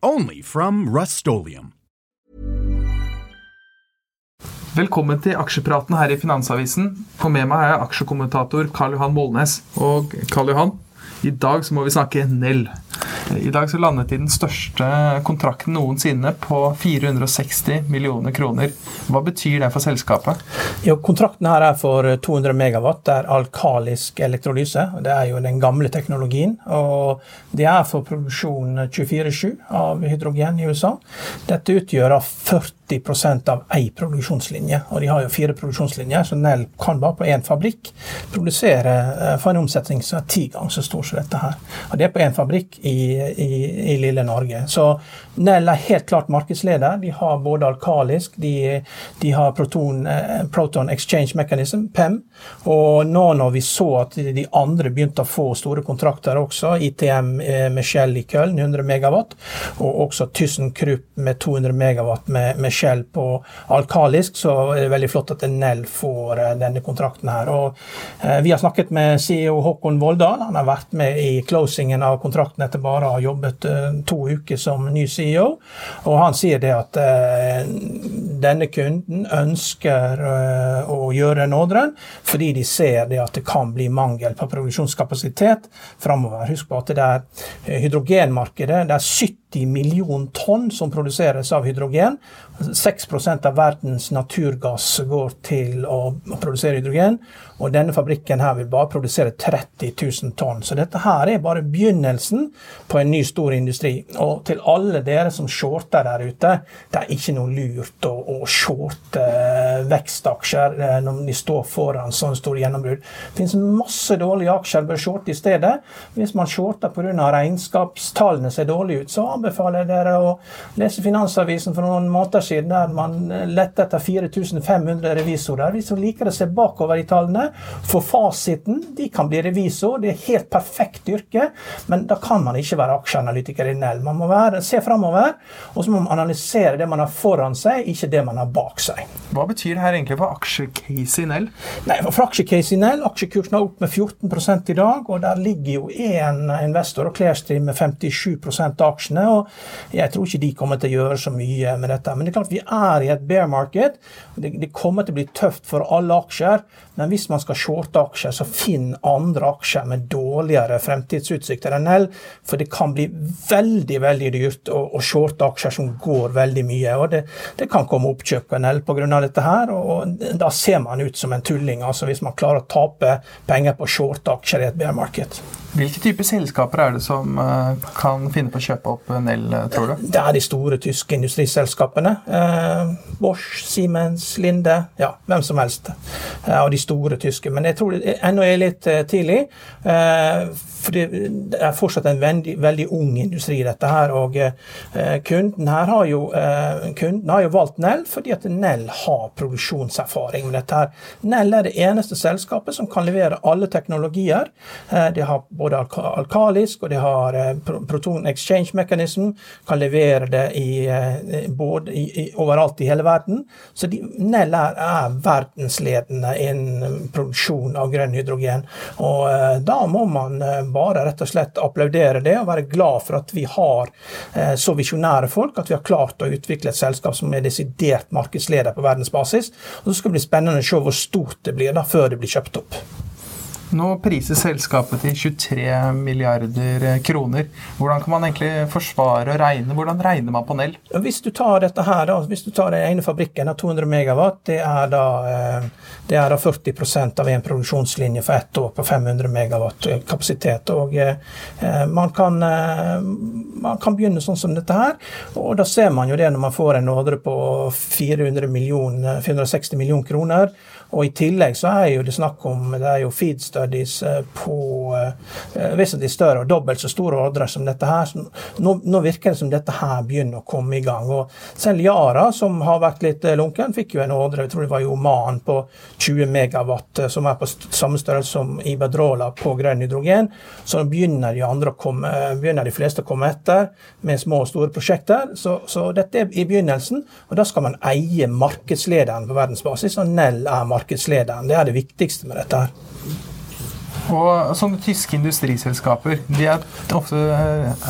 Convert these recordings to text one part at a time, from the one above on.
Only from Rust Velkommen til aksjepraten her i Finansavisen. Og med meg er aksjekommentator Karl Johan Molnes. Og Karl Johan, i dag så må vi snakke Nell. I dag så landet de den største kontrakten noensinne på 460 millioner kroner. Hva betyr det for selskapet? Jo, kontrakten her er for 200 megawatt. Det er alkalisk elektrolyse. Det er jo den gamle teknologien. Og det er for produksjon 24-7 av hydrogen i USA. Dette utgjør 40% av én produksjonslinje. Og de har jo fire produksjonslinjer, så Nell kan bare på én fabrikk produsere eh, for en omsetning som er ti ganger så stor som dette her. Og det er på én fabrikk i i, i, lille Norge. Så Nell er helt klart markedsleder. De har både alkalisk, de, de har proton, eh, proton, Exchange Mechanism, PEM. Og nå når vi så at de andre begynte å få store kontrakter også, ITM eh, med Shell i Köln, 100 megawatt, og også ThyssenKrupp med 200 megawatt med, med Shell på alkalisk, så er det veldig flott at Nell får eh, denne kontrakten her. Og eh, Vi har snakket med CEO Håkon Voldal. Han har vært med i closingen av kontrakten etter bare å ha jobbet to uker som ny CEO. Og han sier det at denne kunden ønsker å gjøre en ordre fordi de ser det at det kan bli mangel på produksjonskapasitet framover. Husk på at det er hydrogenmarkedet. Det er 70 millioner tonn som produseres av hydrogen. 6% av verdens naturgass går til å produsere hydrogen. Og denne fabrikken her vil bare produsere 30 000 tonn. Så dette her er bare begynnelsen på en ny stor industri. Og til alle dere som shorter der ute, det er ikke noe lurt å, å shorte eh, vekstaksjer eh, når de står foran sånn store gjennombrudd. Det finnes masse dårlige aksjer bør shorte i stedet. Hvis man shorter pga. regnskapstallene ser dårlige ut, så anbefaler jeg dere å lese Finansavisen for noen måneder siden, der man lette etter 4500 revisorer. Hvis man liker å se bakover i tallene, for fasiten. De kan bli revisor, det er helt perfekt yrke, men da kan man ikke være aksjeanalytiker i Nell. Man må være, se framover, og så må man analysere det man har foran seg, ikke det man har bak seg. Hva betyr det her egentlig for aksjecase i Nell? Nei, for aksjecase i Nell, Aksjekursen er opp med 14 i dag, og der ligger jo én investor og Clearstream med 57 av aksjene. og Jeg tror ikke de kommer til å gjøre så mye med dette. Men det klart vi er i et bear market. Det, det kommer til å bli tøft for alle aksjer. Men hvis man skal shorte aksjer, så finn andre aksjer med dårligere fremtidsutsikter enn Nell. For det kan bli veldig veldig dyrt å, å shorte aksjer som går veldig mye. og Det, det kan komme oppkjøp på Nell pga. dette her, og da ser man ut som en tulling. altså Hvis man klarer å tape penger på shorte aksjer i et bear market. Hvilke typer selskaper er det som eh, kan finne på å kjøpe opp Nell, eh, tror du? Det er de store tyske industriselskapene. Eh, Bosch, Siemens, Linde, ja, hvem som helst. Av de store tyske. Men jeg tror ennå er litt tidlig. For det er fortsatt en veldig, veldig ung industri, dette her. Og kunden her har jo, kunden har jo valgt Nell fordi at Nell har produksjonserfaring med dette her. Nell er det eneste selskapet som kan levere alle teknologier. De har både alkalisk og de har eh, proton exchange mechanism. Kan levere det i, eh, både i, overalt i hele verden. Så de, Nell er, er verdensledende innen produksjon av grønn hydrogen. Og eh, da må man bare rett og slett applaudere det og være glad for at vi har så visjonære folk at vi har klart å utvikle et selskap som er desidert markedsleder på verdensbasis. Og så skal det bli spennende å se hvor stort det blir da før det blir kjøpt opp. Nå prises selskapet til 23 milliarder kroner. Hvordan kan man egentlig forsvare og regne? Hvordan regner man på Nell? Hvis du tar dette her, da, hvis du tar den ene fabrikken av 200 megawatt, det er da, eh, det er da 40% av en produksjonslinje for ett år på 500 megawatt kapasitet. Og eh, man kan, eh, man kan begynne sånn som dette her, og da ser man jo det når man får en ordre på 400 million, 460 millioner kroner. Og i tillegg så er jo det snakk om det er jo feedstock studies på vesentlig større og dobbelt så store ordre som dette her. Nå, nå, virker det som dette her begynner å komme i gang. Og selv Yara, som har vært litt lunken, fikk jo en ordre, jeg tror det var i Oman, på 20 megawatt, som er på samme størrelse som Iberdrola på grønn hydrogen. Så begynner de, andre å komme, begynner de fleste å komme etter med små og store prosjekter. Så, så dette er i begynnelsen, og da skal man eie markedslederen på verdensbasis. Og Nell er markedslederen. Det er det viktigste med dette her. Og sånne tyske industriselskaper de er ofte, eh,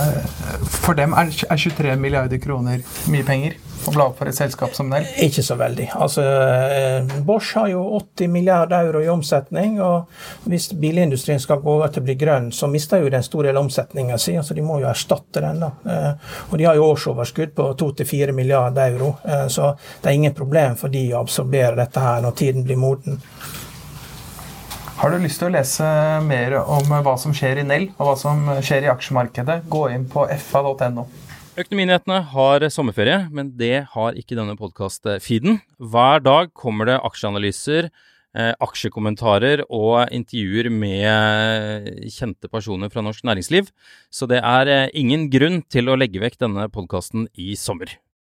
For dem er 23 milliarder kroner mye penger å bla opp for et selskap som Nell? Ikke så veldig. Altså, eh, Bosch har jo 80 milliarder euro i omsetning. og Hvis bilindustrien skal gå over til å bli grønn, så mister jo den store del omsetninga si. altså De må jo erstatte den. da. Eh, og de har jo årsoverskudd på 2-4 milliarder euro. Så det er ingen problem for de å absorbere dette her når tiden blir moden. Har du lyst til å lese mer om hva som skjer i Nell, og hva som skjer i aksjemarkedet, gå inn på fa.no. Økonominyhetene har sommerferie, men det har ikke denne podkast-feeden. Hver dag kommer det aksjeanalyser, eh, aksjekommentarer og intervjuer med kjente personer fra norsk næringsliv, så det er eh, ingen grunn til å legge vekk denne podkasten i sommer.